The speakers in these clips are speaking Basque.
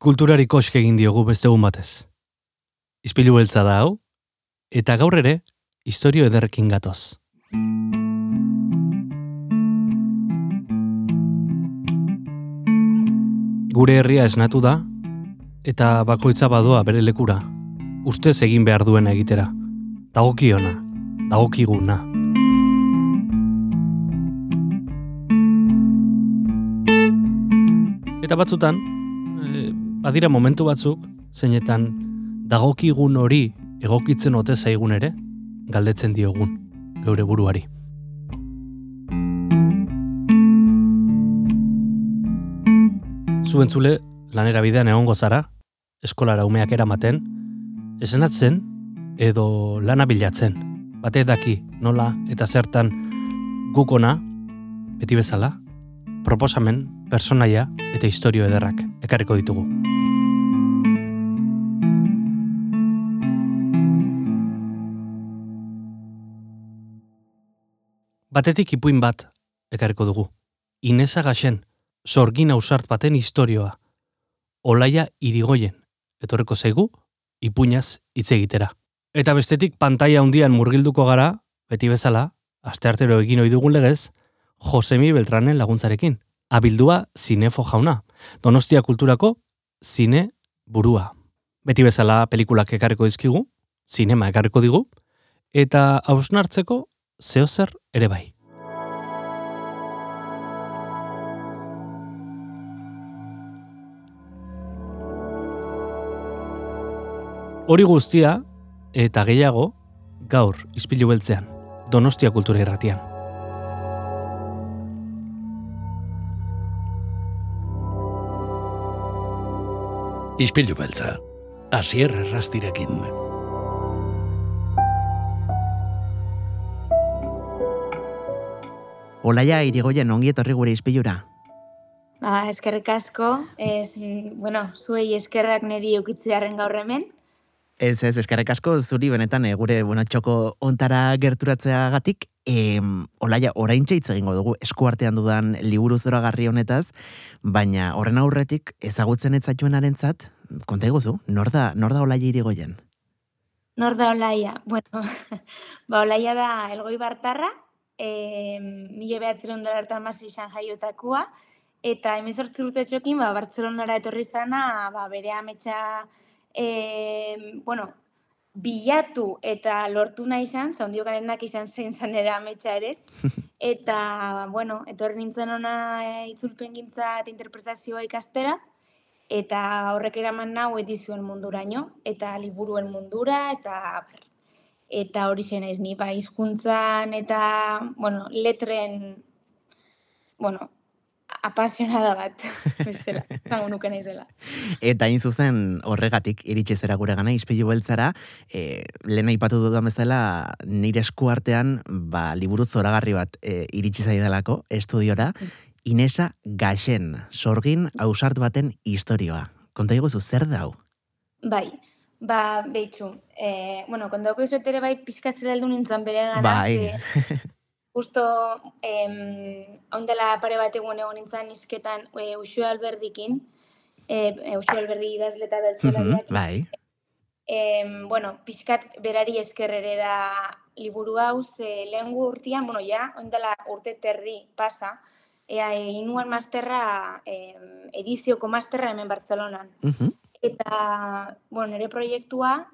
Kulturari koske egin diogu beste egun batez. Izpilu beltza da hau, eta gaur ere, historio ederrekin gatoz. Gure herria esnatu da, eta bakoitza badoa bere lekura, ustez egin behar duena egitera. Dagokiona, dagokiguna. Eta batzutan, badira momentu batzuk, zeinetan dagokigun hori egokitzen ote zaigun ere, galdetzen diogun, geure buruari. Zuentzule, lanera bidean egongo zara, eskolara umeak eramaten, esenatzen edo lana bilatzen. Bate daki nola eta zertan gukona, beti bezala, proposamen, personaia eta historio ederrak ekarriko ditugu. Batetik ipuin bat ekarriko dugu. Ineza gaxen, sorgin ausart baten historioa. Olaia irigoien, etorreko zaigu, ipuinaz hitz egitera. Eta bestetik pantaia handian murgilduko gara, beti bezala, asteartero egin ohi dugun legez, Josemi Beltranen laguntzarekin. Abildua zinefo jauna. Donostia kulturako zine burua. Beti bezala pelikulak ekarriko dizkigu, zinema ekarriko digu, eta hausnartzeko zehozer ere bai. Hori guztia, eta gehiago, gaur, izpilu beltzean, Donostia kultura irratian. Ispilu beltza, asier errastirekin. Olaia irigoien ongi etorri gure izpilura. Ba, eskerrik asko, ez, bueno, zuei eskerrak niri eukitzearen gaur hemen. Ez ez, eskerrik asko zuri benetan eh, gure bueno, txoko ontara gerturatzeagatik. E, olaia, orain hitz egingo dugu eskuartean dudan liburu zoragarri honetaz, baina horren aurretik ezagutzen ez zaituen zat, konta eguzu, nor da, nor da olaia irigoien? Nor da olaia? Bueno, ba, olaia da elgoi bartarra, e, mila behatzen dara hartan izan jaiotakua, eta emezortzi urte txokin, ba, Bartzelonara etorri zana, ba, bere ametsa, e, bueno, bilatu eta lortu nahi izan, zaundio garenak izan zein zanera ametsa ere, eta, bueno, etorri nintzen ona e, itzulpen gintza eta interpretazioa ikastera, eta horrek eraman nau edizioen munduraino, eta liburuen mundura, eta eta hori zen ez ni, ba, izkuntzan eta, bueno, letren, bueno, apasionada bat, bezala, zango nuke naizela. Eta hain zuzen horregatik iritsi zera gure gana, izpilu beltzara, e, lehen aipatu dudan bezala, nire esku artean, ba, liburu zoragarri bat e, iritsi zaidalako, estudiora, Inesa Gaxen, sorgin ausart baten historioa. Konta iguzu, zer dau? Bai, ba, behitxu. E, bueno, kontako izuet ere bai pizkatzera heldu nintzen bere gana. Bai. justo, em, ondela pare bat egun egon nintzen izketan e, Uxue Alberdikin, e, Uxue Alberdi idazleta beltzelariak. bai. Em, bueno, pixkat berari eskerrere da liburu hau, ze lehen urtean, bueno, ja, ondela urte terdi pasa, ea inuan masterra, eh, edizioko masterra hemen Bartzelonan. Eta, bueno, nire proiektua,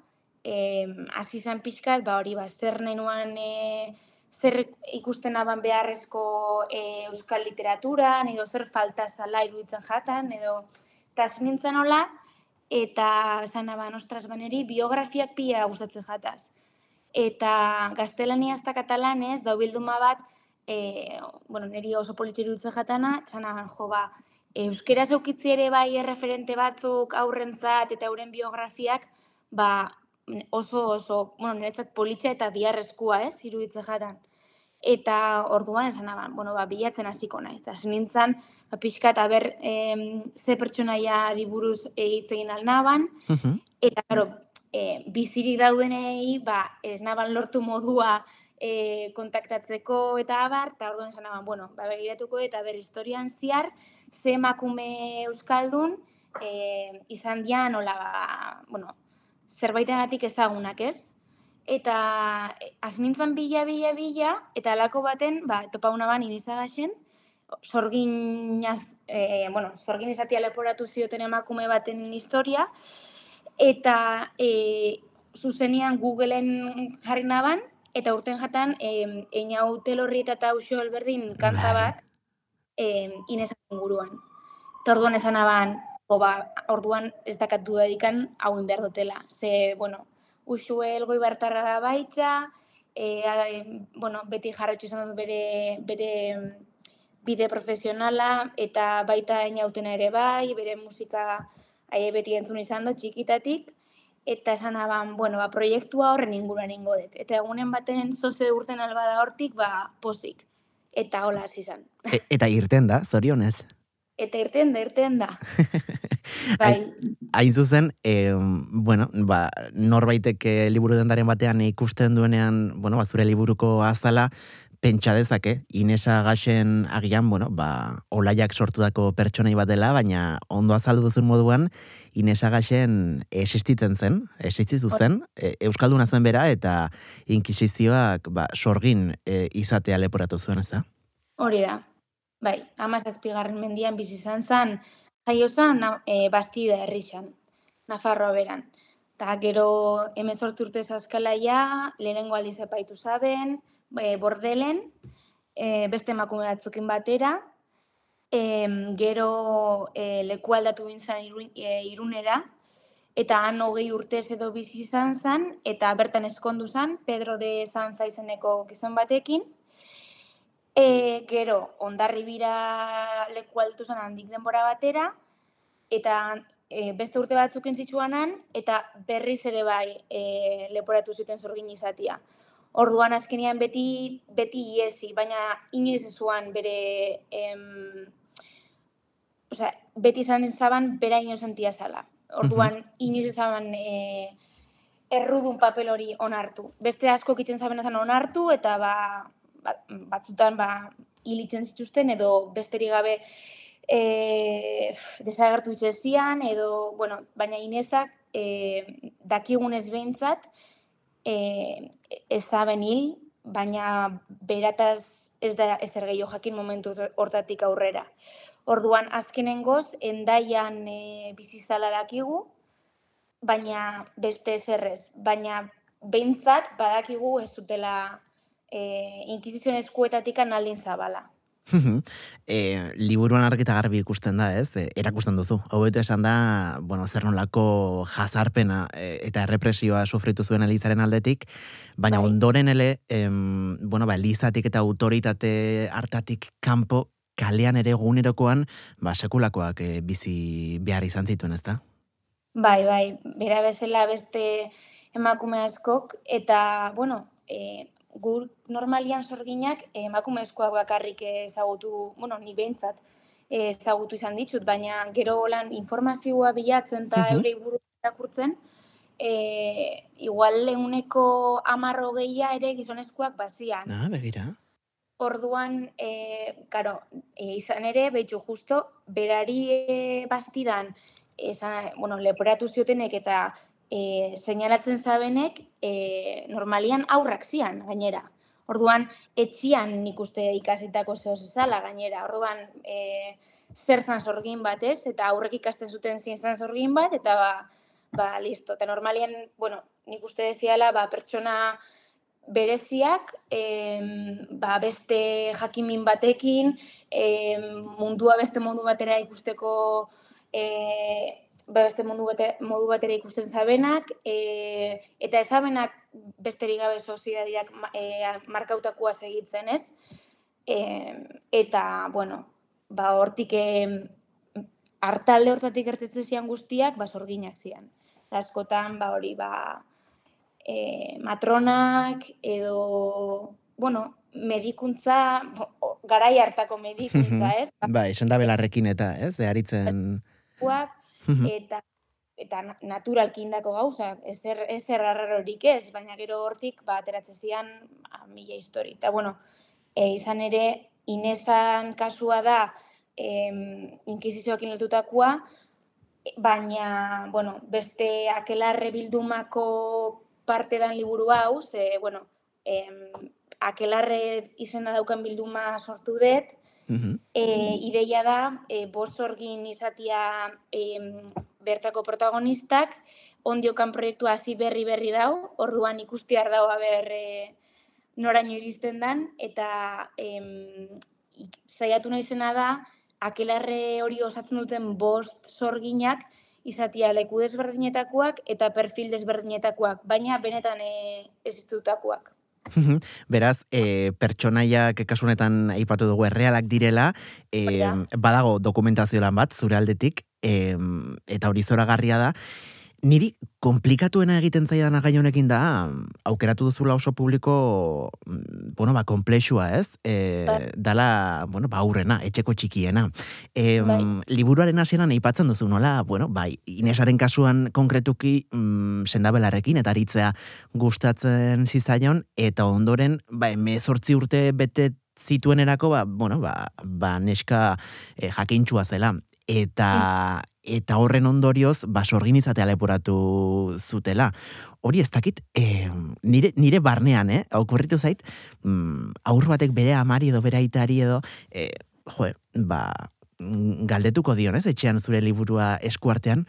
hasi zen pixkat, ba hori, ba, zer nenuan, eh, zer ikusten aban beharrezko eh, euskal literatura, edo zer falta zala iruditzen jatan, edo, eta nintzen hola, eta zan aban, ostras, baneri, biografiak pia gustatzen jataz. Eta gaztelania eta katalanez, da bilduma bat, e, bueno, niri oso politxeru dutze jatana, txanagan jo ba, euskera zeukitzi ere bai erreferente batzuk aurrentzat eta euren biografiak, ba, oso oso, bueno, niretzat politxe eta biharrezkoa, ez, iruditze jatan. Eta orduan esan aban, bueno, ba, bilatzen hasiko naiz. Eta nintzen, ba, pixka eta ber, em, ze pertsonaia buruz egin alnaban, eta, claro, e, bizirik daudenei, ba, ez naban lortu modua e, kontaktatzeko eta abar, eta orduan esan bueno, ba, begiratuko eta ber historian ziar, ze emakume euskaldun, e, izan dian, hola, ba, bueno, zerbaitegatik ezagunak ez, eta hasi nintzen bila, bila, bila, eta alako baten, ba, topa una ban inizagaxen, sorginaz, e, bueno, sorgin izatea leporatu zioten emakume baten historia, eta e, zuzenian Googleen jarri naban, eta urten jatan, e, einau telorri eta tausio elberdin kanta bat, e, inezak inguruan. Eta orduan esan aban, ba, orduan ez dakat dudarikan hauin behar dutela. Ze, bueno, usue elgoi bartarra da baitza, e, a, e, bueno, beti jarratxu izan dut bere, bere bide profesionala, eta baita inautena ere bai, bere musika aie beti entzun izan dut txikitatik, eta esan aban, bueno, ba, proiektua horren inguruan ingo dut. Eta egunen baten zoze urten alba da hortik, ba, pozik. Eta hola hasi izan. E, eta irten da, zorionez. Eta irten da, irten da. bai, Hain zuzen, e, bueno, ba, norbaitek eh, liburu dendaren batean ikusten duenean, bueno, ba, zure liburuko azala, pentsa dezake, Inesa Gaxen agian, bueno, ba, olaiak sortutako pertsonai bat dela, baina ondo azaldu duzun moduan, Inesa Gaxen existitzen zen, existitu zen, e, Euskalduna zen bera, eta inkisizioak ba, sorgin e, izatea leporatu zuen, ez da? hori da. Bai, amazazpigarren mendian bizi izan zan, jaio zan e, bastida herrixan, Nafarroa beran. Ta gero emezortu urte zaskalaia, lehenengo aldiz epaitu zaben, e, bordelen, e, beste emakume batzukin batera, e, gero e, leku aldatu bintzan irun, e, irunera, eta han hogei urtez edo bizi izan zan, eta bertan ezkondu zan, Pedro de Sanza izeneko gizon batekin, E, gero, ondarri bira leku altu zen handik denbora batera, eta e, beste urte batzukin zitsuanan, eta berriz ere bai e, leporatu zuten zorgin izatia. Orduan azkenean beti beti iesi, baina inoiz ez zuan bere em, osea, beti izan zaban bera inozentia zala. Orduan inoiz ez zaban e, errudun papel hori onartu. Beste asko kitzen zaben ezan onartu, eta ba, bat, batzutan ba, hilitzen zituzten, edo besterik gabe e, desagertu itxezian, edo, bueno, baina Inesak e, dakigunez behintzat, e, ez zaben hil, baina berataz ez da ezer gehiago jakin momentu hortatik aurrera. Orduan, azkenengoz, endaian e, bizizala dakigu, baina beste ezerrez. Baina behintzat badakigu ez zutela e, inkizizioen eskuetatik aldin zabala. E, liburuan argita garbi ikusten da, ez? E, erakusten duzu. Hobeto esan da, bueno, zer nolako jazarpena e, eta errepresioa sufritu zuen Elizaren aldetik, baina Bai. ondoren ele, em, bueno, ba, Elizatik eta autoritate hartatik kanpo kalean ere egunerokoan, ba, sekulakoak e, bizi behar izan zituen, ez da? Bai, bai, bera bezala beste emakume askok, eta, bueno, e, gur normalian sorginak eh, emakumezkoak bakarrik ezagutu, bueno, ni behintzat eh, ezagutu izan ditut, baina gero lan informazioa bilatzen eta Mhm. eurei buru irakurtzen, e, igual leuneko amarro gehia ere gizonezkoak bazian. Ah, begira. Orduan, e, karo, e, izan ere, behitxu justo, berari e, bastidan, esan, bueno, leporatu ziotenek eta e, seinalatzen zabenek, e, normalian aurrak zian, gainera. Orduan, etxian nik uste ikasitako zehoz ezala, gainera. Orduan, e, zer zan sorgin bat, ez? Eta aurrek ikasten zuten zin zan sorgin bat, eta ba, ba, listo. Eta normalian, bueno, nik uste deziala, ba, pertsona bereziak, em, ba, beste jakimin batekin, em, mundua beste modu batera ikusteko e, ba, beste mundu bate, modu batera ikusten zabenak, e, eta ezabenak besterik gabe soziedadiak e, markautakoa segitzen, ez? E, eta, bueno, ba, hortik e, hartalde hortatik gertetzen zian guztiak, ba, sorginak zian. Eta askotan, ba, hori, ba, e, matronak edo, bueno, medikuntza, garai hartako medikuntza, ez? Bai, senda belarrekin eta, ez? Aritzen... Bakuak, Mhm. eta eta na- naturalki indako gauzak, ezer, ezer arrarorik ez, baina gero hortik ba, ateratzen zian ba, mila histori. Eta bueno, e, izan ere, Inesan kasua da em, inkizizioakin lotutakoa, baina, bueno, beste akelarre bildumako parte dan liburu hau, ze, bueno, em, akelarre izena daukan bilduma sortu dut, Mhm. e, ideia da, e, bost orgin izatia em, bertako protagonistak, ondiokan proiektua hasi berri berri dau, orduan ikustiar dau haber e, noraino iristen dan, eta em, saiatu naizena da, akelarre hori osatzen duten bost sorginak, izatia leku desberdinetakoak eta perfil desberdinetakoak, baina benetan e, existutakoak. Beraz, e, pertsonaiak kasunetan aipatu dugu errealak direla, e, badago dokumentazio lan bat, zure aldetik, e, eta hori zoragarria da. Niri komplikatuena egiten zaidan gai honekin da, aukeratu duzula oso publiko, mm, bueno, ba, komplexua, ez? E, Bai. dala, bueno, ba, aurrena, etxeko txikiena. E, Bai. Liburuaren hasieran aipatzen duzu nola, bueno, bai, Inesaren kasuan konkretuki mm, sendabelarrekin eta aritzea gustatzen zizaion, eta ondoren, ba, emezortzi urte bete zituenerako, ba, bueno, ba, ba neska e, jakintxua zela. Eta, eta horren ondorioz, ba, sorgin izatea leporatu zutela. Hori ez dakit, e, nire, nire barnean, eh? Okurritu zait, mm, aur batek bere amari edo bere aitari edo, e, jo, ba, galdetuko dion, ez? Etxean zure liburua eskuartean,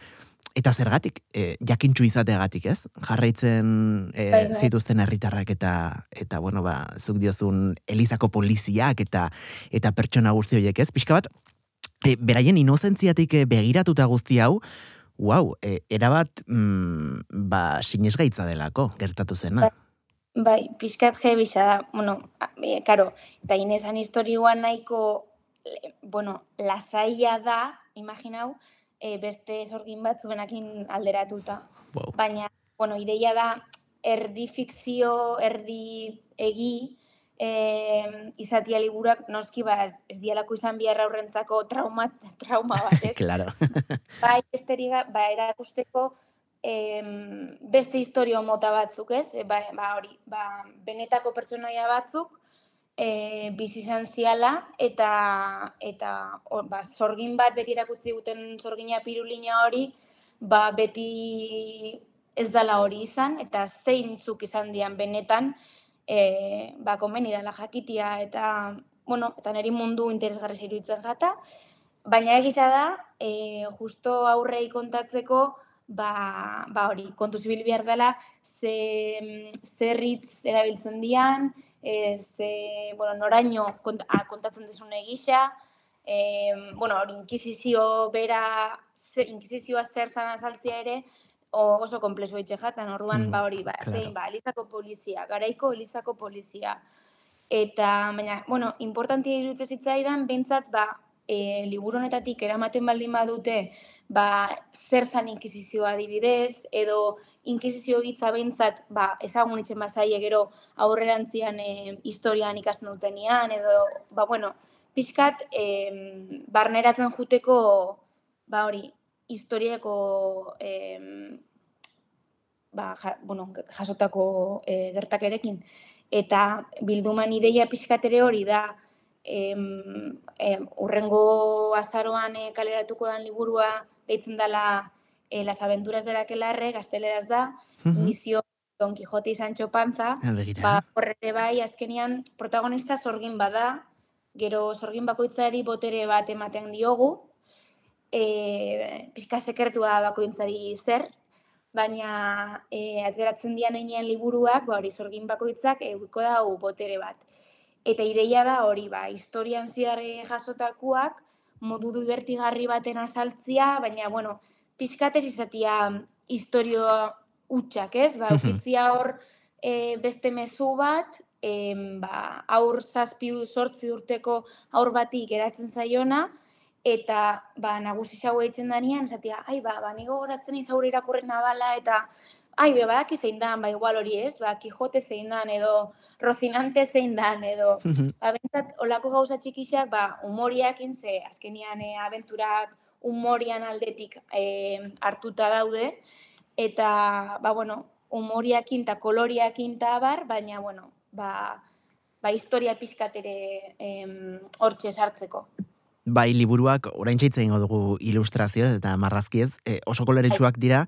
eta zergatik, e, jakintxu izateagatik, ez? Jarraitzen e, Bai, bai. zituzten herritarrak eta, eta bueno, ba, zuk diozun Elizako poliziak eta eta pertsona guzti horiek, ez? Pixka bat, e, beraien inozentziatik e, begiratuta guzti hau, wow, e, erabat, mm, ba, sinesgaitza delako, gertatu zena. Bai, pixkat jebisa da, bueno, e, karo, eta inesan historioan nahiko, le- bueno, lasaia da, imaginau, e, beste sorgin bat zuenakin alderatuta. Wow. Baina, bueno, ideia da, erdi fikzio, erdi egi, e, izatia liburuak noski ba, ez, ez dialako izan biharra aurrentzako trauma, trauma bat, ez? Claro. bai, besterik ga- ba, erakusteko em, beste historio mota batzuk, ez? E, ba, ba, hori, ba, benetako pertsonaia batzuk e, bizi izan ziala eta eta hor, ba, sorgin bat beti erakutsi duten sorgina pirulina hori, ba, beti ez dala hori izan eta zeintzuk izan dian benetan e, ba, komeni dela jakitia eta bueno, eta niri mundu interesgarri iruditzen jata, Baina egisa da, e, justo aurrei kontatzeko, ba, ba hori, kontu zibil behar dela, ze, ze ritz erabiltzen dian, e, ze, bueno, noraino kont, a, kontatzen desun egisa, e, bueno, hori, inkisizio bera, ze, inkisizioa zer zan azaltzea ere, oso komplexu etxe jatan, orduan, Mm, ba hori, ba, claro. zein, ba, Elizako polizia, garaiko Elizako polizia, Eta, baina, bueno, importantia iruditzen zitzaidan, behintzat, ba, e, liburu honetatik eramaten baldin badute, ba, zer zan inkisizioa adibidez, edo inkisizio gitza behintzat, ba, ezagun itxen bazaie gero aurrerantzian e, historian ikasten dutenian, edo, ba, bueno, pixkat, e, barneratzen juteko, ba, hori, historiako, e, ba, ja, bueno, jasotako e, gertakerekin. Eta bilduman ideia pixkatere hori da, em, em, urrengo azaroan e, kaleratuko dan liburua deitzen dela e, Las aventuras de la Aquelarre, gazteleraz da, Mhm. misio Don Quixote y Sancho Panza, Ah, ba, horre bai, azkenian protagonista sorgin bada, gero sorgin bakoitzari botere bat ematen diogu, e, pixka sekretua bakoitzari zer, baina e, ateratzen dian einean liburuak, ba, hori sorgin bakoitzak eguiko dau botere bat. Eta ideia da hori, ba, historian zehar eh, jasotakoak, modu divertigarri baten azaltzia, baina, bueno, pixkatez izatia historio utxak, ez? Ba, ukitzia hor e, beste mezu bat, em, ba, aur zazpi sortzi urteko aur bati geratzen zaiona, eta ba, nagusi xau eitzen danean, esatia, ai, ba, ba, nigo goratzen izaure irakurren nabala, eta ai, be, badaki zein dan, ba, igual hori ez, ba, Kijote zein dan, edo Rozinante zein dan, edo, Mhm. ba, bentsat, olako gauza txikixak, ba, humoriakin ze, azkenian e, abenturak humorian aldetik e, hartuta daude, eta, ba, bueno, humoriakin eta koloriakin eta abar, baina, bueno, ba, ba historia pixkat ere hortxe sartzeko. Bai, liburuak orain txaitzen ingo dugu ilustrazio eta marrazkiez, e, oso koloretsuak dira,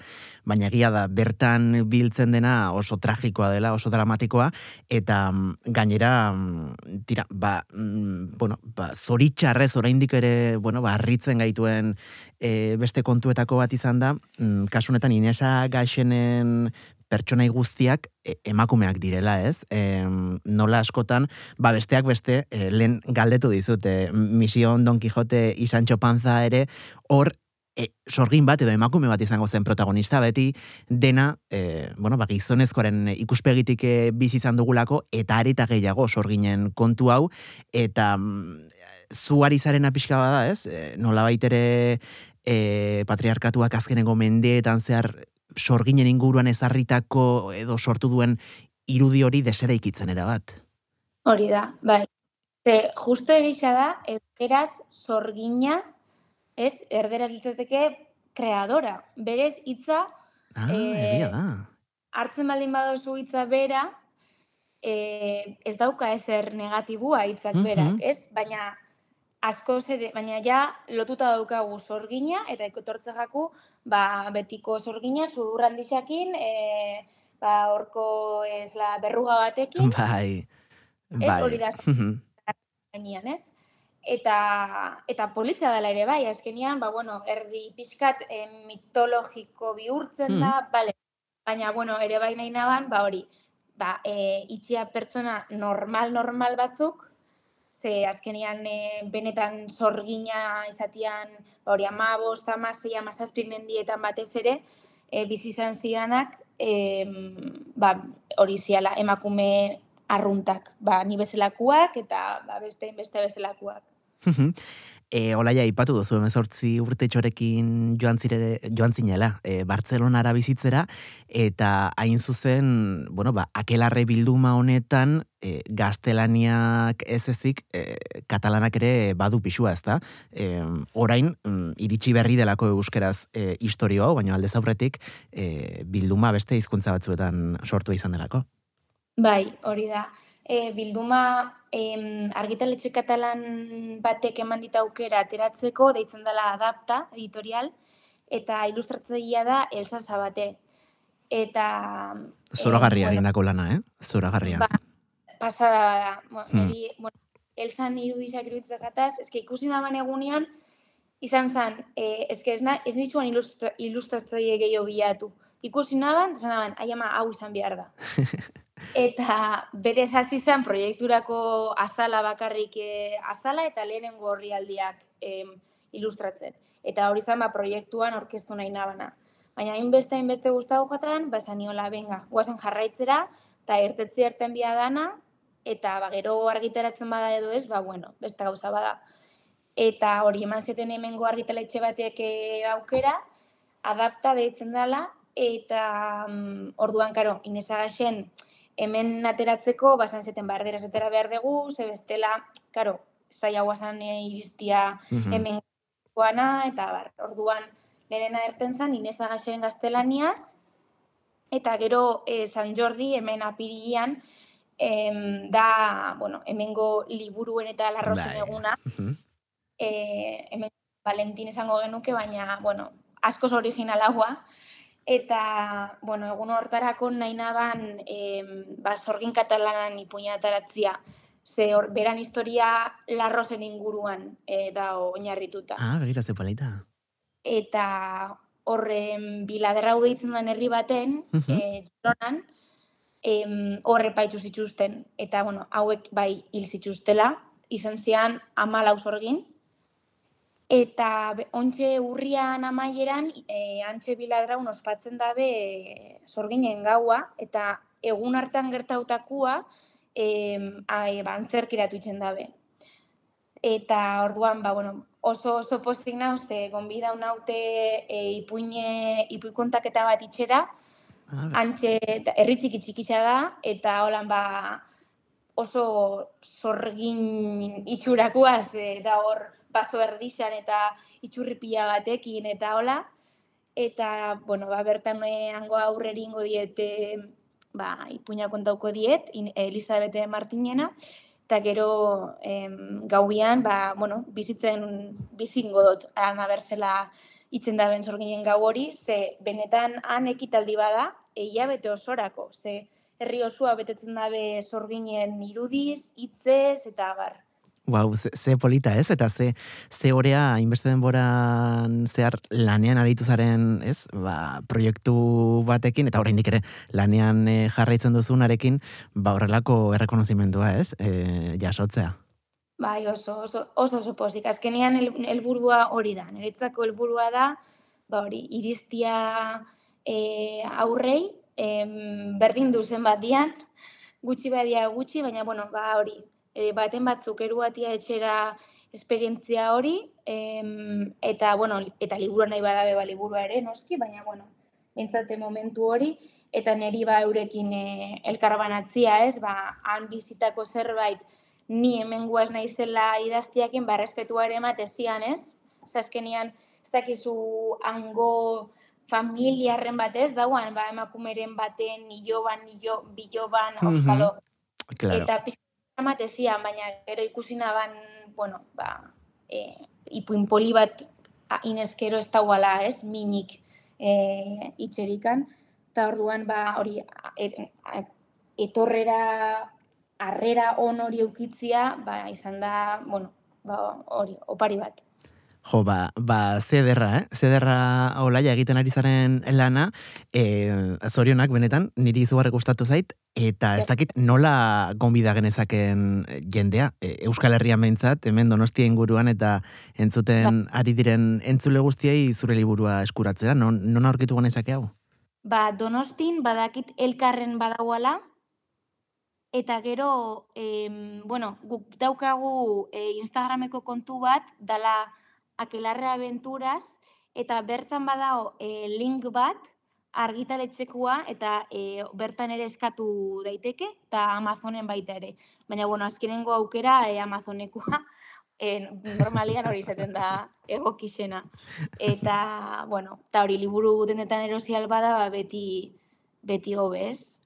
baina egia da, bertan biltzen dena oso tragikoa dela, oso dramatikoa, eta mm, gainera, mm, tira, ba, mm, bueno, ba, zoritxarrez oraindik ere, bueno, ba, arritzen gaituen e, beste kontuetako bat izan da, mm, kasunetan Inesa Gaxenen pertsonai guztiak e, emakumeak direla, ez? E, nola askotan, ba besteak beste, e, lehen galdetu dizut, e, Mision Don Quixote izan txopanza ere, hor e, sorgin bat edo emakume bat izango zen protagonista beti dena, e, bueno, ba, gizonezkoaren ikuspegitik e, bizi izan dugulako eta areta gehiago sorginen kontu hau eta mm, zuari zaren apixka bada, ez? E, nola baitere e, patriarkatuak azkenengo mendeetan zehar sorginen inguruan ezarritako edo sortu duen irudi hori desera ikitzen bat. Hori da, bai. Ze, justo egisa da, erderaz sorgina, ez, erderaz litzateke kreadora. Berez hitza ah, e, da. hartzen baldin badozu hitza bera, e, ez dauka ezer negatibua hitzak berak, ez? Baina asko ere, baina ja lotuta daukagu sorgina eta ikotortze jaku, ba, betiko sorgina sudur handixakin, e, ba, horko ez la berruga batekin. Bai. Ez bai. hori da gainean, ez? Eta, eta politxa dela ere bai, azkenian, ba, bueno, erdi pixkat e, mitologiko bihurtzen da, hmm. bale, baina, bueno, ere bai nahi naban, ba, hori, ba, e, itxia pertsona normal-normal batzuk, ze azkenean e, benetan sorgina izatian ba, hori ama bost, ama zei, ama mendietan batez ere, e, bizi izan zidanak, e, ba, hori ziala emakume arruntak, ba, ni bezalakuak eta ba, beste, beste bezalakuak. E, olaia, ipatu duzu, emezortzi urte txorekin joan, zire, joan zinela, e, Bartzelonara bizitzera, eta hain zuzen, bueno, ba, akelarre bilduma honetan, e, gaztelaniak ez ezik, e, katalanak ere badu pixua, ezta? E, orain, mm, iritsi berri delako euskeraz e, historioa, baina alde zaurretik, e, bilduma beste hizkuntza batzuetan sortu izan delako. Bai, hori da e, bilduma e, argitaletxe katalan batek eman dit aukera ateratzeko, deitzen dela adapta, editorial, eta ilustratzailea da Elsa Zabate. Eta... Zoragarria e, bueno, lana, eh? Zoragarria. Ba, pasada da. Hmm. Eri, bueno, Elsan irudizak iruditzen jataz, eske ikusi daban egunean, izan zen, e, eske ez, na, ez nitzuan ilustratzaile gehiago bilatu. Ikusi naban, esan naban, ai ama, hau izan behar da. Eta bere hasi zen proiekturako azala bakarrik e, azala eta lehenengo horrialdiak e, ilustratzen. Eta hori zen ba, proiektuan orkestu nahi nabana. Baina hainbeste hainbeste guztau jatan, ba esaniola, benga, guazen jarraitzera, eta ertetzi erten bia dana, eta ba, gero argitaratzen bada edo ez, ba, bueno, beste gauza bada. Eta hori eman zeten hemengo argitaletxe batek eh, aukera, adapta deitzen dela, eta mm, orduan, karo, inezagaxen, hemen ateratzeko, basan zeten barderaz atera behar dugu, ze bestela, karo, zai hau iristia mm hemen guana, eta bar, orduan, lehena erten zan, Inez Agaxen gaztelaniaz, eta gero e, San Jordi hemen apirian, em, da, bueno, hemengo liburuen eta larrozen bai. eguna, e, hemen Valentin esango genuke, baina, bueno, askoz originalagoa, Eta, bueno, egun hortarako nahi naban e, ba, sorgin katalanan ipuñataratzia. Ze hor, beran historia larrozen inguruan e, da oinarrituta. Ah, begira ze palita. Eta horren biladerra deitzen den herri baten, uh -huh. e, jonan, horre paitzu zituzten. Eta, bueno, hauek bai hil zituztela, izan zian amalau sorgin, Eta ontxe urrian amaieran, e, antxe biladraun ospatzen dabe e, sorginen gaua, eta egun hartan gertautakua e, ba, antzerkiratu itzen dabe. Eta orduan, ba, bueno, oso oso postik nau, ze gonbida unaute e, ipuine, ipuikontaketa bat itxera, ah, antxe, erritxiki txikitza da, eta holan, ba, oso sorgin itxurakuaz, da hor, baso erdixan eta itxurripia batekin eta hola. Eta, bueno, ba, bertan hango aurreri ingo diet, ba, ipuña kontauko diet, Elisabete Martinena. eta gero em, gauian, ba, bueno, bizitzen bizingo dut ana berzela itzen da ben sorginen gau hori, ze benetan han ekitaldi bada, eia bete osorako, ze herri osua betetzen dabe sorginen irudiz, hitzez eta abar. Wow, ze, ze polita ez, eta ze, ze orea hainbeste denboran zehar lanean aritu zaren, ez, ba, proiektu batekin, eta oraindik ere lanean e, jarraitzen duzunarekin, ba, horrelako errekonozimendua, ez, e, jasotzea. Bai, oso, oso, oso, oso pozik. Azkenean el- helburua hori da. Niretzako helburua da, ba hori, iristia e, aurrei, em, berdin duzen bat dian, gutxi badia gutxi, baina, bueno, ba hori, e, baten batzuk eruatia etxera esperientzia hori, em, eta, bueno, eta liburua nahi badabe, ba, liburua ere, noski, baina, bueno, bintzate momentu hori, eta neri ba eurekin e, elkarbanatzia, ez, ba, han bizitako zerbait, ni hemen guaz naizela idaztiakin, ba, respetua ere ematezian, ez? Zazkenian, ez dakizu hango familiarren batez, dauan, ba, emakumeren baten, niloban, nilo, biloban, Mhm. auskalo, Claro. eta pixka ematezian, baina gero ikusi naban, bueno, ba, e, ipuin poli bat a, ineskero ez dauala, ez, minik e, itxerikan, eta orduan, ba, hori, e, etorrera, harrera on hori eukitzia, ba, izan da, bueno, ba, hori, opari bat. Jo, ba, ba zederra, eh? Zederra olaia egiten ari zaren lana, e, zorionak benetan, niri izugarrek gustatu zait, eta ez dakit nola gonbida genezaken jendea, e, Euskal Herria meintzat, hemen donostia inguruan eta entzuten ari diren entzule guztiei zure liburua eskuratzera, non, non aurkitu genezake hau? Ba, donostin badakit elkarren badauala, eta gero, em, bueno, guk daukagu e, Instagrameko kontu bat, dala Akelarre Aventuras, eta bertan badao e, link bat, argitaletxekua, eta e, bertan ere eskatu daiteke, eta Amazonen baita ere. Baina, bueno, azkenengo aukera e, Amazonekua, e, normalian hori izaten da egokixena. Eta, bueno, eta hori liburu dendetan erosial bada, ba, beti, beti hobez.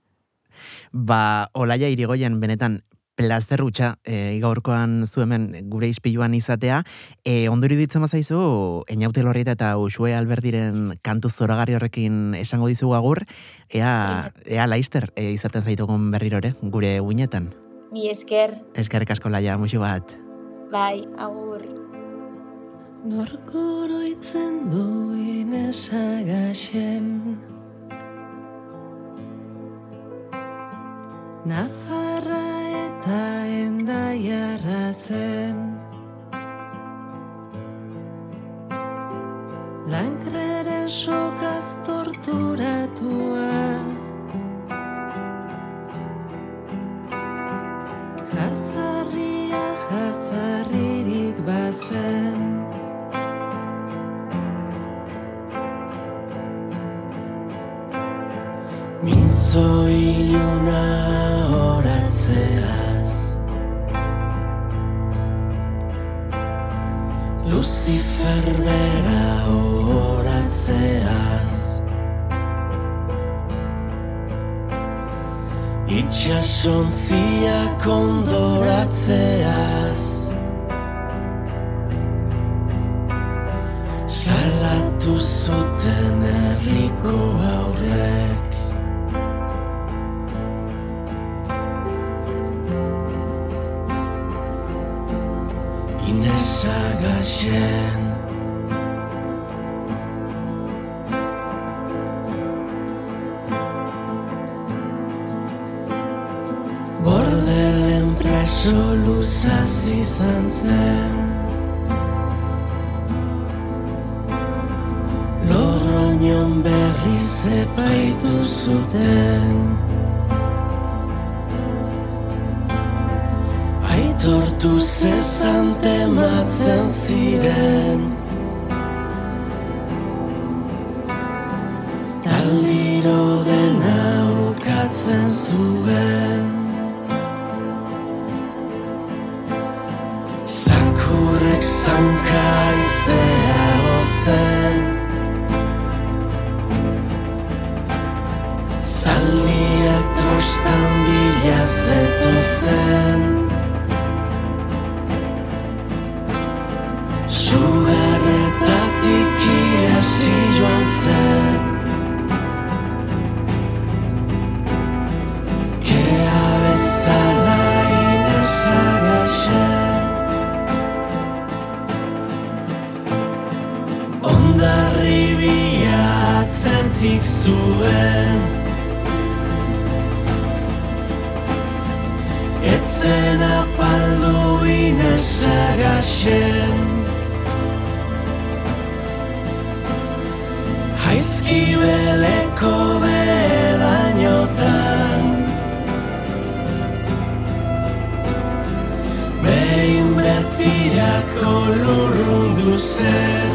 Ba, olaia irigoien benetan plazerrutxa e, gaurkoan zu hemen gure ispiluan izatea. E, ondo iruditzen bazaizu, Einaute Lorrieta eta Usue Alberdiren kantu zoragarri horrekin esango dizugu agur, ea, ea laister e, izaten zaitugun berrirore, gure uinetan. Mi esker, Eskerrik asko laia, musu bat. bai, agur. Nork oroitzen duen Nafarra eta endaiarra zen Lankreren sokaz torturatua. Jazarria jazarririk bazen. Mintzo iluna Lucifer bera horatzeaz. Itxasontzia kondoratzeaz Salatu zuten herriko aurrek. Bordelen luzaz izan zen. Logroñon berriz epaitu zuten. Aitortu zezan tematzen ziren você.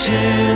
Inesagaxen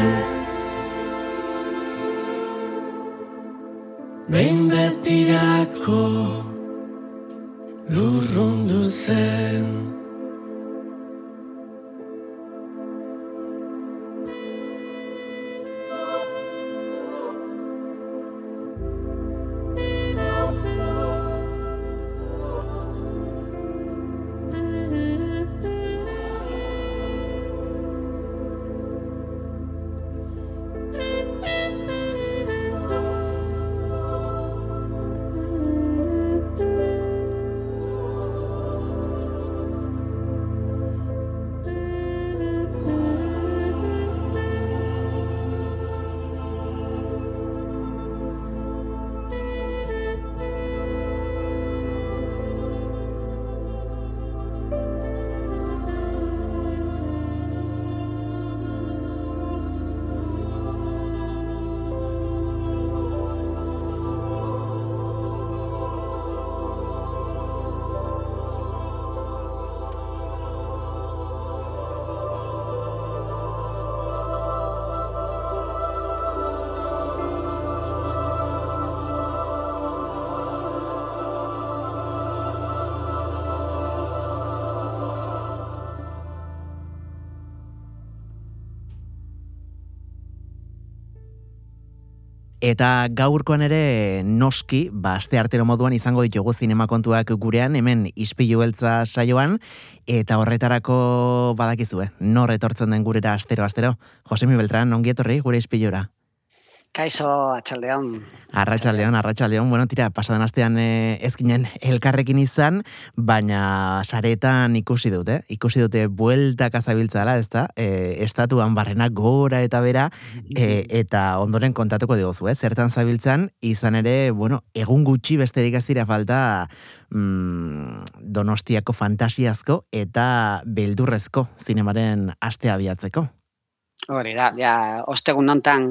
Eta gaurkoan ere noski, ba, aste artero moduan izango ditugu zinema kontuak gurean, hemen ispilu beltza saioan, eta horretarako badakizue, nor etortzen den gurera astero-astero. Josemi Beltran, ongi etorri gure ispilura. Kaixo, atxaldeon. Arratxaldeon, arratxaldeon, bueno, tira, pasadan astean e, ez ginen elkarrekin izan, baina saretan ikusi dut, eh? Ikusi dute bueltak azabiltzala, ez da? E, estatuan barrena gora eta bera, e, eta ondoren kontatuko diguzu, eh? Zertan zabiltzan, izan ere, bueno, egun gutxi besterik ez dira falta mm, donostiako fantasiazko eta beldurrezko zinemaren astea abiatzeko. Hori da, ja, ostegun nontan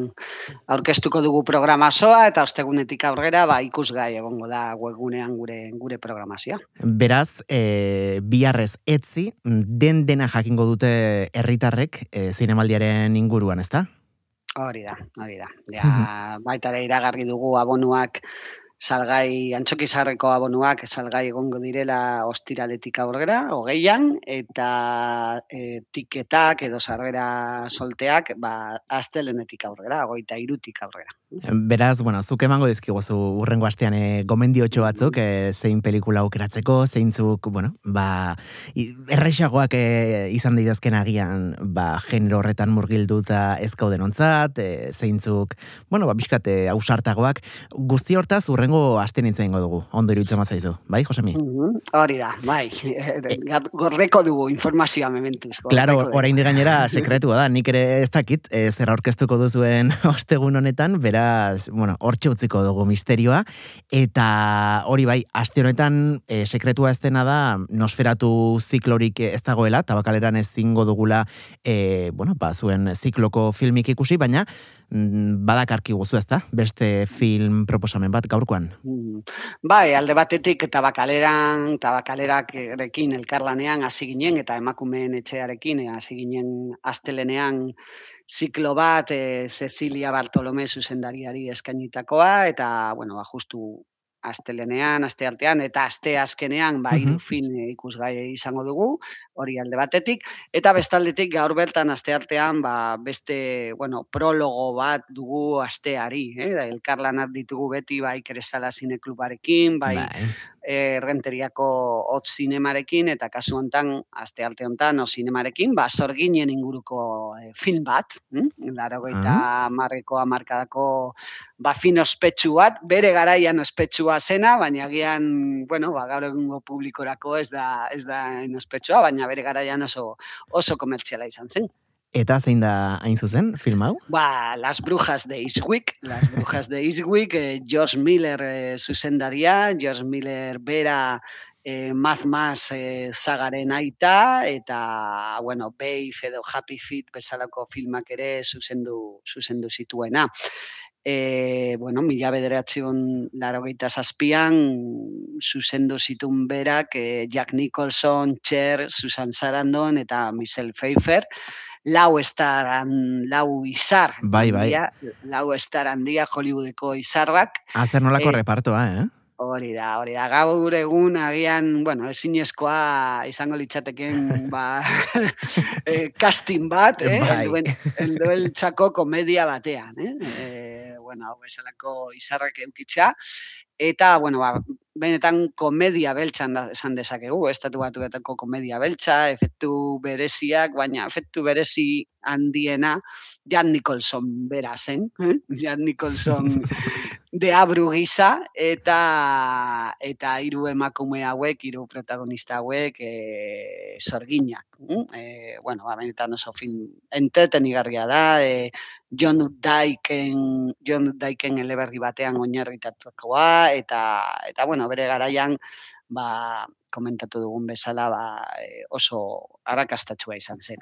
aurkeztuko dugu programazoa eta ostegunetik aurrera ba, ikusgai egongo da webgunean gure gure programazioa. Beraz, e, biharrez etzi, den dena jakingo dute herritarrek e, zinemaldiaren inguruan, ezta? Hori da, hori da. Ja, baita ere iragarri dugu abonuak salgai antxokizarreko abonuak salgai egongo direla ostiraletik aurrera, hogeian, eta e, tiketak edo sarrera solteak ba, astelenetik aurrera, goita irutik aurrera. Beraz, bueno, zuk emango dizkiguzu urrengo astean e, gomendiotxo batzuk, e, zein pelikula aukeratzeko, zeintzuk, bueno, ba, errexagoak e, izan daitezken agian, ba, genero horretan murgilduta ez gaudenontzat, e, zeintzuk, bueno, ba, bizkate ausartagoak, guzti hortaz urrengo aste nintzen dugu, ondo iruditzen mazaizu, bai, Josemi? Mhm, Hori da, bai. Gorreko dugu informazioa mementuz. Claro, orain gainera sekretua da, nik ere ez dakit, e, zer aurkeztuko duzuen ostegun honetan, beraz, bueno, hortxe utziko dugu misterioa, eta hori bai, aste honetan e, sekretua ez dena da, nosferatu ziklorik ez dagoela, tabakaleran ezingo dugula, e, bueno, ba, zuen zikloko filmik ikusi, baina mm, badakarki guzu ez da, beste film proposamen bat gaurkoan. Mm. Bai, alde batetik tabakaleran, tabakalerarekin elkarlanean hasi ginen eta emakumeen etxearekin hasi ginen astelenean ziklo bat e, Cecilia Bartolome zuzendariari eskainitakoa eta bueno, ba, justu astelenean, aste artean eta aste azkenean ba hiru Mhm. film ikusgai izango dugu. Hori alde batetik, eta bestaldetik gaur bertan asteartean ba, beste, bueno, prologo bat dugu asteari, eh? elkarlanak ditugu beti bai Krestala Zineklubarekin, bai, Bai. e, renteriako hot zinemarekin, eta kasu hontan astearte hontan o zinemarekin, ba, sorginen inguruko e, film bat, hm? laro Ah. marreko amarkadako ba, fin ospetsu bat, bere garaian ospetsua zena, baina agian, bueno, ba, gaur egungo publikorako ez da, ez da ospetsua, baina bere garaian oso, oso komertziala izan zen. Eta zein da hain zuzen, film hau? Ba, Las Brujas de Eastwick, Las Brujas de Eastwick, eh, George Miller eh, zuzendaria, George Miller bera eh, Maz Maz eh, zagaren aita, eta, bueno, Beif edo Happy Feet bezalako filmak ere zuzendu, zuzendu zituena. E, bueno, mila bederatzion larogeita zazpian, zuzendu zitun berak, eh, Jack Nicholson, Cher, Susan Sarandon eta Michelle Pfeiffer, lau estar, han- lau izar. Bai, bai. handia, lau estar handia Hollywoodeko izarrak. Azer nolako Eh, repartoa, eh? Hori da, hori da. Gaur egun agian, bueno, ezinezkoa izango litzateken ba, eh, casting bat, eh? Bai. Helduen, heldueltzako komedia batean, eh? eh bueno, hau bezalako izarrak eukitza. Eta, bueno, ba, benetan komedia beltzan da, esan dezakegu, estatu batuetako komedia beltza, efektu bereziak, baina efektu berezi handiena Jan Nicholson bera zen, eh? Jan Nicholson deabru gisa eta eta hiru emakume hauek, hiru protagonista hauek e, sorginak. E, bueno, ba, benetan oso film entretenigarria da, e, John Daiken, John Daiken eleberri batean oinarritatukoa eta eta bueno, bere garaian ba komentatu dugun bezala ba, e, oso arrakastatsua izan zen.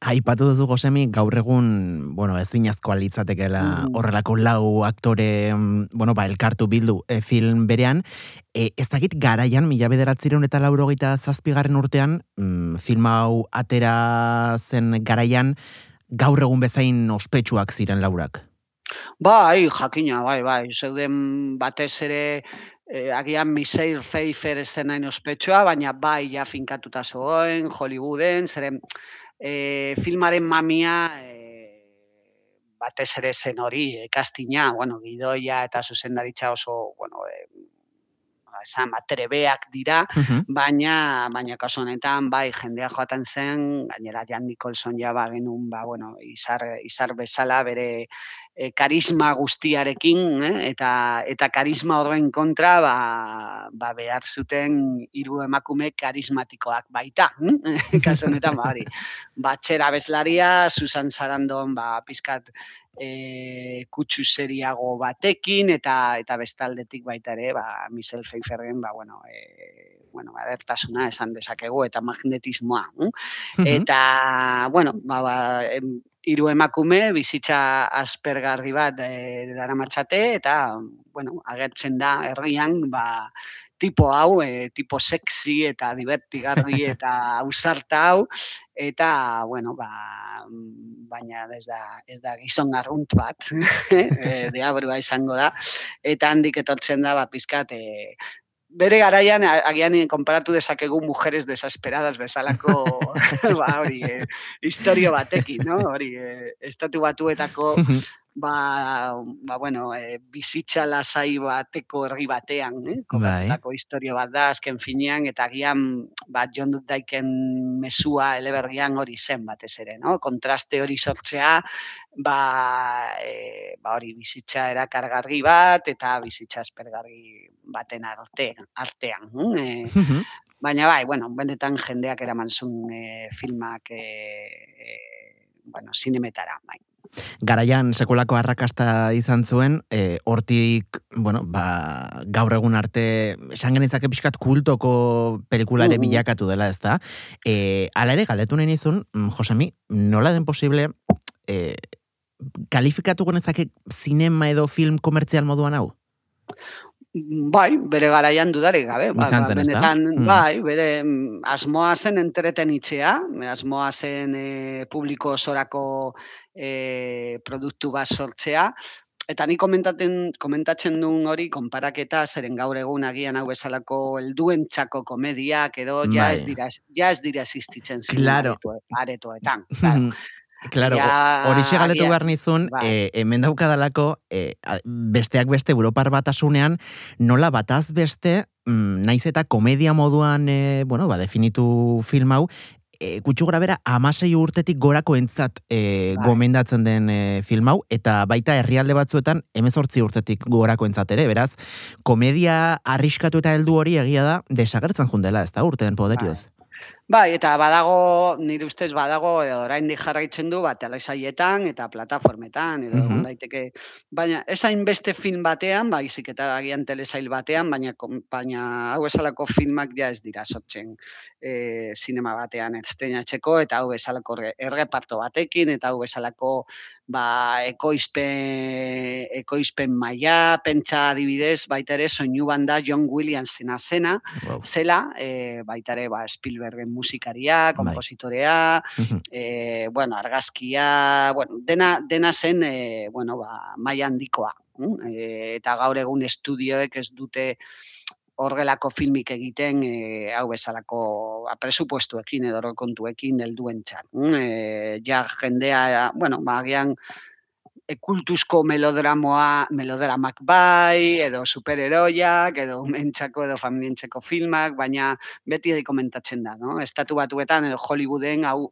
Aipatu duzu Josemi, gaur egun, bueno, ezinazkoa litzatekeela Mm. horrelako lau aktore, mm, bueno, ba, elkartu bildu e, film berean. E, ez dakit garaian, mila bederatzireun eta laurogeita zazpigarren urtean, mm, film hau atera zen garaian, gaur egun bezain ospetsuak ziren laurak. Bai, jakina, bai, bai. Zeuden batez ere eh, agian Michelle Pfeiffer ez zen hain ospetsua, baina bai ja finkatuta zegoen, Hollywooden, zeren eh, filmaren mamia eh, batez ere zen hori, eh, castinga, bueno, gidoia eta zuzendaritza oso, bueno, eh, esan, ba, trebeak dira, baina baina kasu honetan bai jendea joaten zen gainera Jan Nicholson ja ba genuen ba bueno izar izar bezala bere e, karisma guztiarekin eh? eta eta karisma horren kontra ba, ba behar zuten hiru emakume karismatikoak baita hm? kasu honetan ba hori batxera bezlaria Susan Sarandon ba pizkat e, kutsu seriago batekin eta eta bestaldetik baita ere ba Michelle Pfeifferren ba bueno e, bueno adertasuna esan dezakegu eta magnetismoa hm? eta bueno ba, ba em, hiru emakume bizitza aspergarri bat e, daramatzate eta bueno agertzen da herrian ba tipo hau, e, tipo sexy eta divertigarri eta ausarta hau, eta, bueno, ba, baina ez da, ez da gizon arrunt bat, e, deabrua izango da, eta handik etortzen da, ba, pizkat, e, bere garaian agian konparatu dezakegu mujeres desesperadas bezalako ba hori eh, historio batekin, no? Hori eh, estatu batuetako ba, ba bueno, eh, bizitza lasai bateko herri batean, eh? Komentako historio bat da azken finean eta agian ba John Daiken mesua eleberrian hori zen batez ere, no? Kontraste hori sortzea ba, e, ba hori bizitza erakargarri bat eta bizitza aspergarri baten arte, artean. hm? E, baina bai, bueno, benetan jendeak eraman zuen e, filmak e, e, bueno, zinemetara, bai. Garaian sekolako arrakasta izan zuen, e, hortik, bueno, ba, gaur egun arte, esan genezake pixkat kultoko pelikula ere bilakatu dela, ez da? E, ala ere, galdetu nahi nizun, mm, Josemi, nola den posible, e, kalifikatu genezake zinema edo film komertzial moduan hau? Bai, bere garaian dudarik gabe. Ba, Izan ba, zen, benetan, Mm. bai, bere mm, asmoa zen entretenitzea, asmoa zen e, publiko osorako e, produktu bat sortzea, eta ni komentaten, komentatzen duen hori konparaketa zeren gaur egun agian hau esalako helduentzako komediak edo ja ez Bai. dira ja ez dira existitzen Claro. aretoetan. Claro. Claro, Ja, hori galdetu agian- behar nizun, bai. eh, hemen daukadalako, eh, a- besteak beste Europar batasunean, nola bataz beste, mm, naiz eta komedia moduan, eh, bueno, ba, definitu film hau, e, gutxu gora bera, amasei urtetik gorako entzat e, Bai. gomendatzen den e, film hau, eta baita herrialde batzuetan emezortzi urtetik gorako entzat ere, beraz, komedia arriskatu eta heldu hori egia da, desagertzen jundela, ez da urteen poderioz. Bai, eta badago, nire ustez badago, edo oraindik jarraitzen du, ba, telesaietan eta plataformetan, edo egon Mhm. daiteke, baina ez hainbeste film batean, baizik eta agian telesail batean, baina, baina hau esalako filmak ja ez dira sortzen e, sinema batean estrenatzeko, eta hau esalako erre- erreparto batekin, eta hau esalako ba, ekoizpen, ekoizpen maila, pentsa adibidez, baita ere, soinu banda John Williamsena zena, Wow. zela, e, baita ere, ba, Spielbergen musikaria, Bai. kompositorea, Mhm. e, bueno, argazkia, bueno, dena, dena zen, e, bueno, ba, maila handikoa. E, eta gaur egun estudioek ez dute horrelako filmik egiten e, hau bezalako ba, presupuestuekin edo kontuekin helduentzat. E, ja jendea, bueno, ba, agian e, kultuzko melodramoa, melodramak bai, edo superheroiak, edo umentzako edo familientzako filmak, baina beti komentatzen da, no? Estatu batuetan edo Hollywooden hau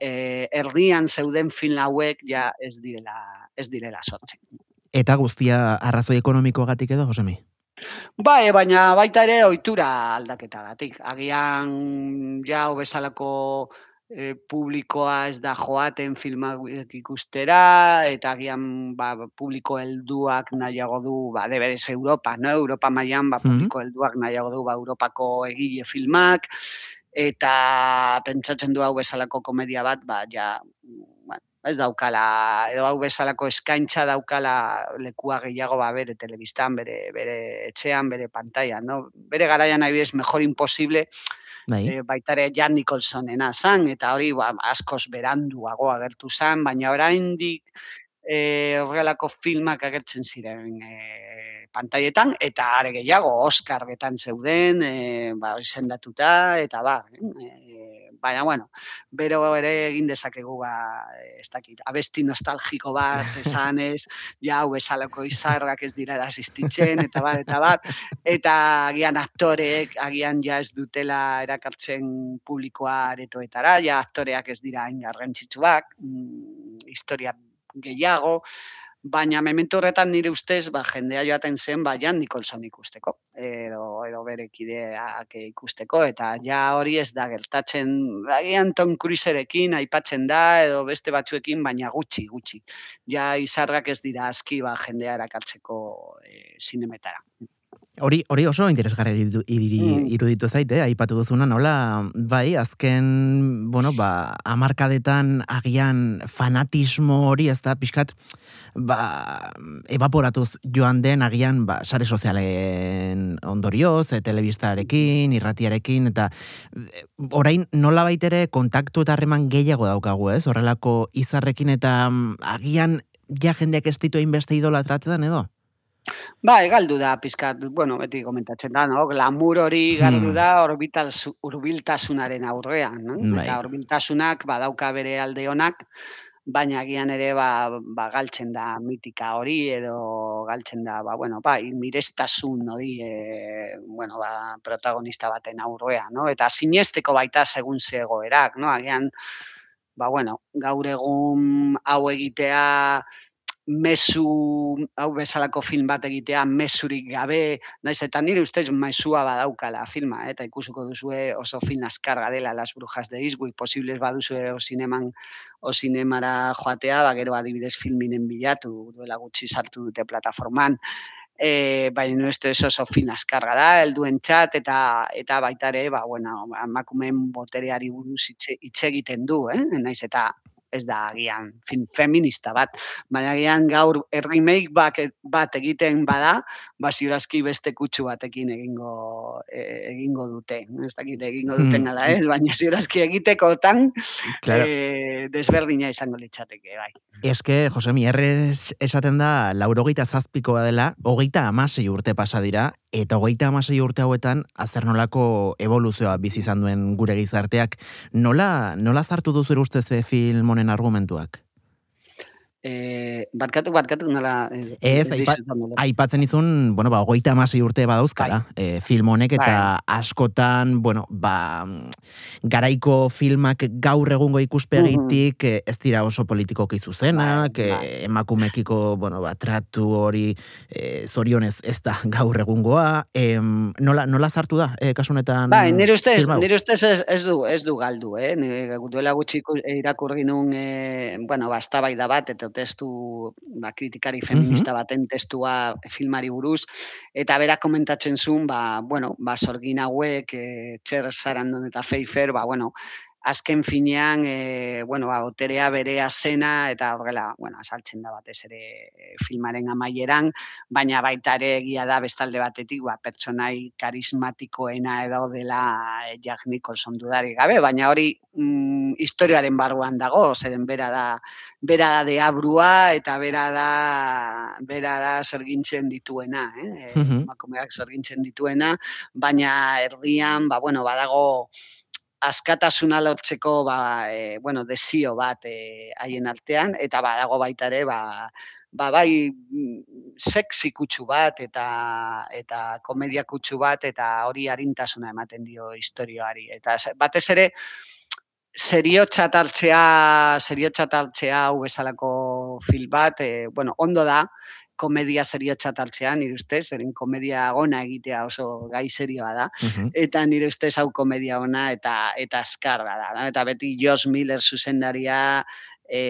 e, erdian zeuden film hauek ja ez direla, ez direla sortzen. Eta guztia arrazoi ekonomikoagatik edo, Josemi? Bai, baina baita ere ohitura aldaketagatik. Agian ja hau bezalako e, publikoa ez da joaten filmak ikustera, eta agian ba, publiko helduak nahiago du, ba, deberez Europa, no? Europa mailan ba, Mhm. publiko helduak nahiago du ba, Europako egile filmak, eta pentsatzen du hau bezalako komedia bat, ba, ja, ez daukala, edo hau bezalako eskaintza daukala lekua gehiago ba, bere telebistan, bere, bere etxean, bere pantailan, no? Bere garaian adibidez mejor imposible, Bai. e, baita ere Jan Nicholsonena zan, eta hori ba, askoz beranduago agertu zan, baina oraindik e, horrelako filmak agertzen ziren e, pantailetan, eta are gehiago Oscar betan zeuden, e, ba, izendatuta, eta ba, e, baina bueno, bero ere egin dezakegu ba, ez dakit, abesti nostalgiko bat esanez, ja hau bezalako izarrak ez dira asistitzen, eta bat, eta bat, eta agian aktoreek agian ja ez dutela erakartzen publikoa aretoetara, ja aktoreak ez dira hain garrantzitsuak, mm, historia gehiago, baina memento horretan nire ustez ba, jendea joaten zen ba, Jan Nicholson ikusteko, edo, edo bere kideak ikusteko, eta ja hori ez da gertatzen, agian Tom Cruiserekin aipatzen da, edo beste batzuekin, baina gutxi, gutxi. Ja izarrak ez dira aski ba, jendea erakartzeko e, zinemetara. Hori, hori oso interesgarri iruditu, idiri- Mm. iruditu zaite, aipatu duzuna, nola, bai, azken, bueno, ba, amarkadetan agian fanatismo hori, ez da, pixkat, ba, evaporatuz joan den agian, ba, sare sozialen ondorioz, e, telebistarekin, irratiarekin, eta e, orain nola baitere kontaktu eta harreman gehiago daukagu, ez? Horrelako izarrekin eta mm, agian ja jendeak ez ditu hainbeste idolatratzen edo? Bai, galdu da pizkat, bueno, beti komentatzen da, no? Glamur hori galdu Hmm. da orbital hurbiltasunaren aurrean, no? Bai. Eta hurbiltasunak badauka bere alde onak, baina agian ere ba, ba galtzen da mitika hori edo galtzen da, ba, bueno, bai, mirestasun hori, e, bueno, ba, protagonista baten aurrean, no? Eta sinesteko baita segun ze egoerak, no? Agian, ba, bueno, gaur egun hau egitea mezu hau bezalako film bat egitea mezurik gabe, naiz eta nire ustez mezua badaukala filma, eh? eta ikusiko duzue oso film askarga dela Las Brujas de Eastwick, posibles baduzue o zineman o zinemara joatea, ba, gero adibidez filminen bilatu, duela gutxi sartu dute plataforman, e, baina uste oso film askarga da, helduen txat, eta, eta baita ere, ba, bueno, emakumeen botereari buruz hitz hitz egiten du, eh? naiz eta ez da agian film feminista bat, baina agian gaur remake bat, bat egiten bada, ba ziurazki beste kutsu batekin egingo e, egingo dute. Ez dakit egingo duten Hmm. ala, ez? Baina ziurazki egitekotan Claro. eh, desberdina izango litzateke, bai. Eske, Josemi, errez esaten da, laurogeita zazpikoa dela, hogeita amasei urte pasa dira, eta hogeita amasei urte hauetan, azer nolako evoluzioa bizi izan duen gure gizarteak. Nola, nola zartu duzu ustez ze film honen argumentuak? Eh, barkatu, barkatu, nola... eh, Ez, ez aipa-. Aipatzen izun, bueno, ba, hogeita amasei urte badauzkara, e, film honek, eta askotan, bueno, ba, garaiko filmak gaur egungo ikuspegitik eh, ez dira oso politikoki zuzenak, Bai, bai. eh, emakumeekiko, bueno, ba, tratu hori eh, zorionez ez da gaur egungoa, em, nola, nola zartu da, eh, kasu honetan Bai, nire ustez, nire ustez ez, ez du, ez du galdu, eh? Nire, duela gutxi irakurri nun, eh, bueno, ba, bat, eta testu, ba, kritikari feminista baten testua filmari buruz, eta bera komentatzen zuen, ba, bueno, ba, sorgin hauek, eh, Txer Sarandon eta Pfeiffer, ba, bueno, azken finean, e, bueno, ba, boterea berea zena, eta horrela, bueno, asaltzen da batez ere eh, filmaren amaieran, baina baita ere egia da bestalde batetik, ba, pertsonai karismatikoena edo dela eh, Jack Nicholson dudarik gabe, baina hori mm, historiaren barruan dago, zeren bera da bera da deabrua eta bera da bera da zergintzen dituena, eh? Mhm. emakumeak zergintzen dituena, baina erdian, ba, bueno, badago askatasuna lortzeko ba, e, bueno, desio bat e, haien artean, eta badago baita ere, ba, ba bai sexy kutsu bat eta eta komedia kutsu bat eta hori arintasuna ematen dio istorioari. Eta batez ere seriotzat hartzea seriotzat hartzea hau bezalako film bat e, bueno ondo da komedia seriotzat hartzea nire ustez zeren komedia ona egitea oso gai serioa da Mhm. eta nire ustez hau komedia ona eta eta azkarra da, no? eta beti Josh Miller zuzendaria e,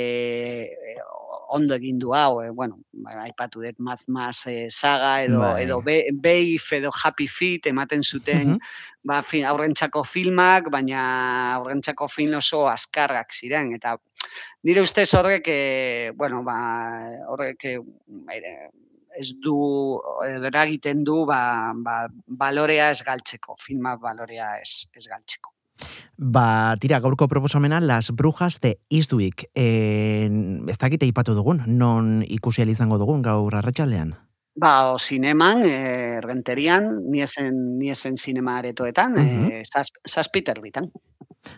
ondo egin du hau, e, bueno, ba, aipatu dut Mad Max e, saga edo Bai. edo Be- Beif edo Happy Feet ematen zuten Mhm. ba, fi, aurrentzako filmak, baina aurrentzako film oso azkarrak ziren, eta nire ustez horrek, e, bueno, ba, horrek ere, ez du, eragiten du, ba, ba, balorea ez galtzeko, filmak balorea ez, ez galtzeko. Ba, tira, gaurko proposamena Las Brujas de Eastwick. E, ez dakite ipatu dugun, non ikusi izango dugun gaur arratsaldean. Ba, o zineman, e, renterian, ni esen, ni esen zinema aretoetan, Mhm. e, zaz, zazpiter bitan.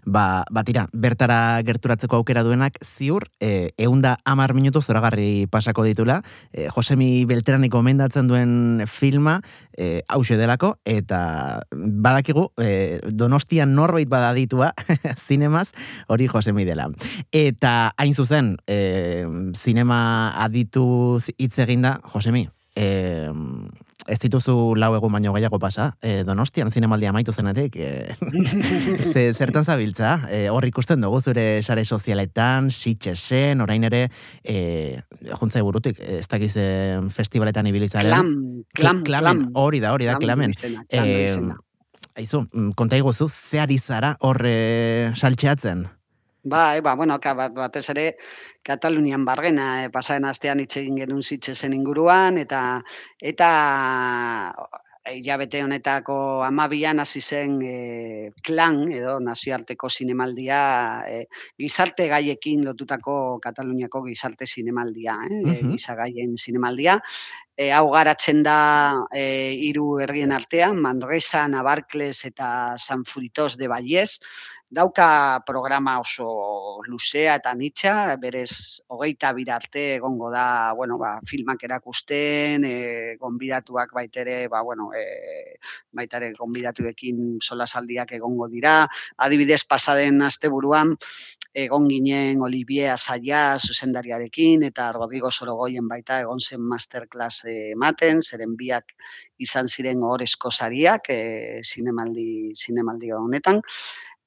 Ba, ba tira, bertara gerturatzeko aukera duenak ziur, e, eunda amar minutu zoragarri pasako ditula, e, Josemi Beltrani komendatzen duen filma, e, hause delako, eta badakigu, e, donostian norbait badaditua, zinemaz, hori Josemi dela. Eta hain zuzen, e, zinema aditu hitz eginda, Josemi, e, ez dituzu lau egun baino gehiago pasa, e, donostian zinemaldia amaitu zenetik, e, Ze, zertan zabiltza, e, hor ikusten dugu zure sare sozialetan, sitxesen, orain ere, e, juntzai burutik, ez dakiz e, festivaletan ibilitzaren. Klam, klam, klamen, klam. hori da, hori da, klamen. izena, klam E, izena. aizu, mm, konta iguzu, ze ari zara hor e, saltxeatzen? Bai, ba, bueno, ka, bat, batez ere Katalunian barrena, e, pasaren astean hitz egin genuen zitzesen inguruan, eta eta hilabete honetako amabian hasi zen e, klan edo nazioarteko zinemaldia e, gizarte gaiekin lotutako Kataluniako gizarte zinemaldia, eh? e, Mhm. gizagaien zinemaldia. E, hau garatzen da e, hiru herrien artean, Manresa, Nabarkles eta San Fruitos de Vallés, dauka programa oso luzea eta nitxa, berez hogeita bir arte egongo da, bueno, ba, filmak erakusten, e, gonbidatuak baitere, ba, bueno, e, baitare gonbidatuekin solasaldiak egongo dira. Adibidez, pasaden asteburuan egon ginen Olivier Asaia zuzendariarekin eta Rodrigo Sorogoyen baita egon zen masterclass ematen, zeren biak izan ziren ohorezko sariak e, zinemaldi, zinemaldi honetan.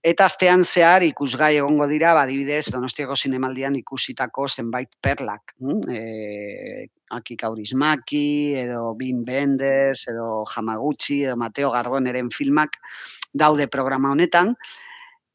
Eta astean zehar ikusgai egongo dira, ba, adibidez, Donostiako zinemaldian ikusitako zenbait perlak. hm? E, Aki Kaurismaki, edo Wim Wenders, edo Hamaguchi, edo Mateo Garboneren filmak daude programa honetan.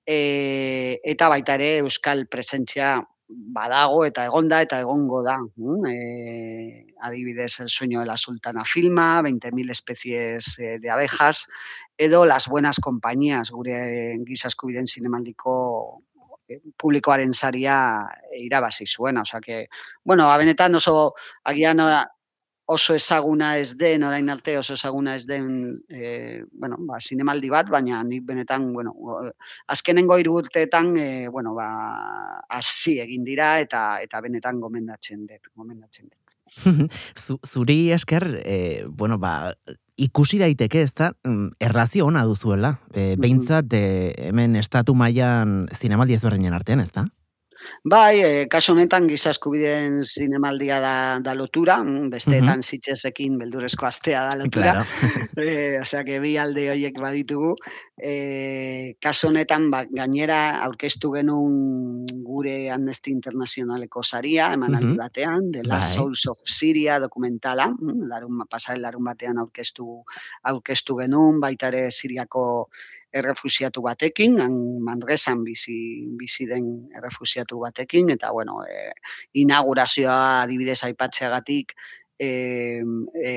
E, eta baita ere Euskal presentzia badago eta egonda eta egongo da. Mm? E, adibidez, El sueño de la sultana filma, 20.000 especies eh, de abejas, edo Las buenas compañías, gure gizaskubiden zinemaldiko eh, publikoaren saria irabazi zuena. Osea que, bueno, abenetan oso agian oso ezaguna ez den, orain arte oso ezaguna ez den, e, bueno, ba, zinemaldi bat, baina nik benetan, bueno, azkenengo hiru urteetan, e, bueno, ba, hasi egin dira eta eta benetan gomendatzen dut, gomendatzen dut. Zuri esker, e, bueno, ba, ikusi daiteke ez da, mm, errazio ona duzuela. E, behintzat, e, hemen estatu mailan zinemaldi ezberdinen artean, ez da? Bai, e, kaso honetan giza eskubideen zinemaldia da, da lotura, mm, besteetan uh -huh. zitzesekin beldurezko astea da lotura. Claro. e, osea, que bi alde horiek baditugu. E, kaso honetan, ba, gainera, aurkeztu genuen gure Amnesty Internacionaleko saria, eman uh -huh. batean, The Last bai. Souls of Syria dokumentala, mm, larun, pasaren larun batean aurkeztu, aurkeztu genuen, baita ere Siriako errefusiatu batekin, han mandresan bizi, bizi den errefusiatu batekin, eta, bueno, e, inaugurazioa adibidez aipatzeagatik, e, e,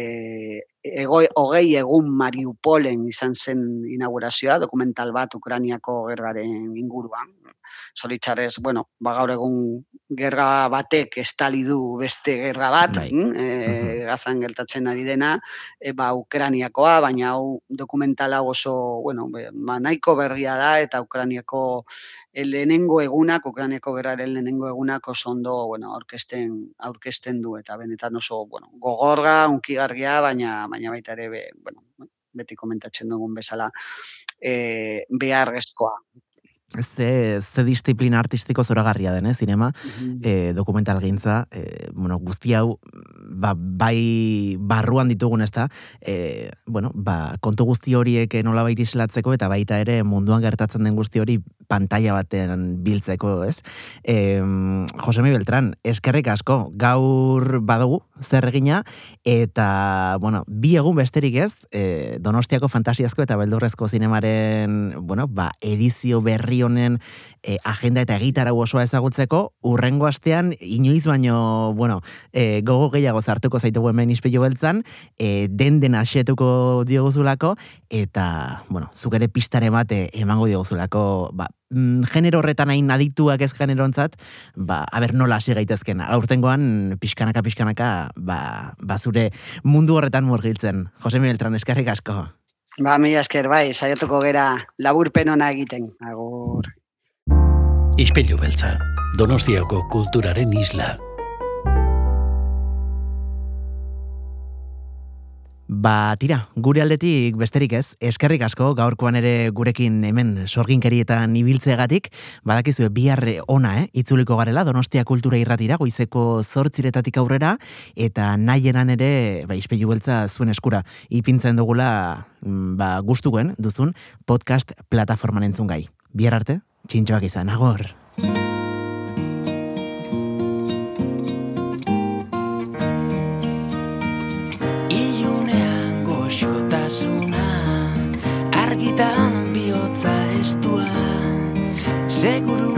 ego, hogei egun Mariupolen izan zen inaugurazioa, dokumental bat Ukraniako gerraren inguruan, zoritxarez, bueno, ba gaur egun gerra batek estali du beste gerra bat, bai. mm, e, gazan geltatzen ari dena, e, ba Ukraniakoa, baina hau dokumentala oso, bueno, ba, nahiko berria da, eta Ukraniako lehenengo egunak, Ukraniako gerraren lehenengo egunak oso ondo, bueno, aurkesten, aurkesten du, eta benetan oso, bueno, gogorga, unkigarria, baina, baina baita ere, be, bueno, beti komentatzen dugun bezala, e, beharrezkoa ze, ze disiplina artistiko zoragarria den, eh, zinema, mm -hmm. dokumental gintza, e, bueno, guzti hau, ba, bai barruan ditugun ez da, e, bueno, ba, kontu guzti horiek nola baita islatzeko, eta baita ere munduan gertatzen den guzti hori pantalla batean biltzeko, ez? E, Josemi Beltran, eskerrik asko, gaur badugu, zer egina, eta, bueno, bi egun besterik ez, e, Donostiako fantasiazko eta beldurrezko zinemaren, bueno, ba, edizio berri honen e, agenda eta egitarau osoa ezagutzeko, urrengo astean, inoiz baino, bueno, e, gogo gehiago zartuko zaitugu hemen izpillo beltzan, e, den den asetuko dioguzulako, eta, bueno, zuk ere pistare mate emango dioguzulako, ba, mm, genero horretan hain adituak ez generontzat, ba, aber nola hasi gaitezken. Aurtengoan, pixkanaka, pixkanaka, ba, ba zure mundu horretan murgiltzen. Jose Beltran, eskerrik asko. Ba, mi esker, bai, saiatuko gera laburpen ona egiten. Agur. Ispilu beltza, Donostiako kulturaren isla. Ba, tira, gure aldetik besterik ez, eskerrik asko, gaurkoan ere gurekin hemen sorginkerietan ibiltzegatik, badakizu biharre ona, eh? itzuliko garela, donostia kultura irratira, goizeko zortziretatik aurrera, eta nahienan ere, ba, izpeilu beltza zuen eskura, ipintzen dugula Mm, ba, guztuen duzun podcast plataforman entzun gai. Biar arte, txintxoak izan, agor! seguro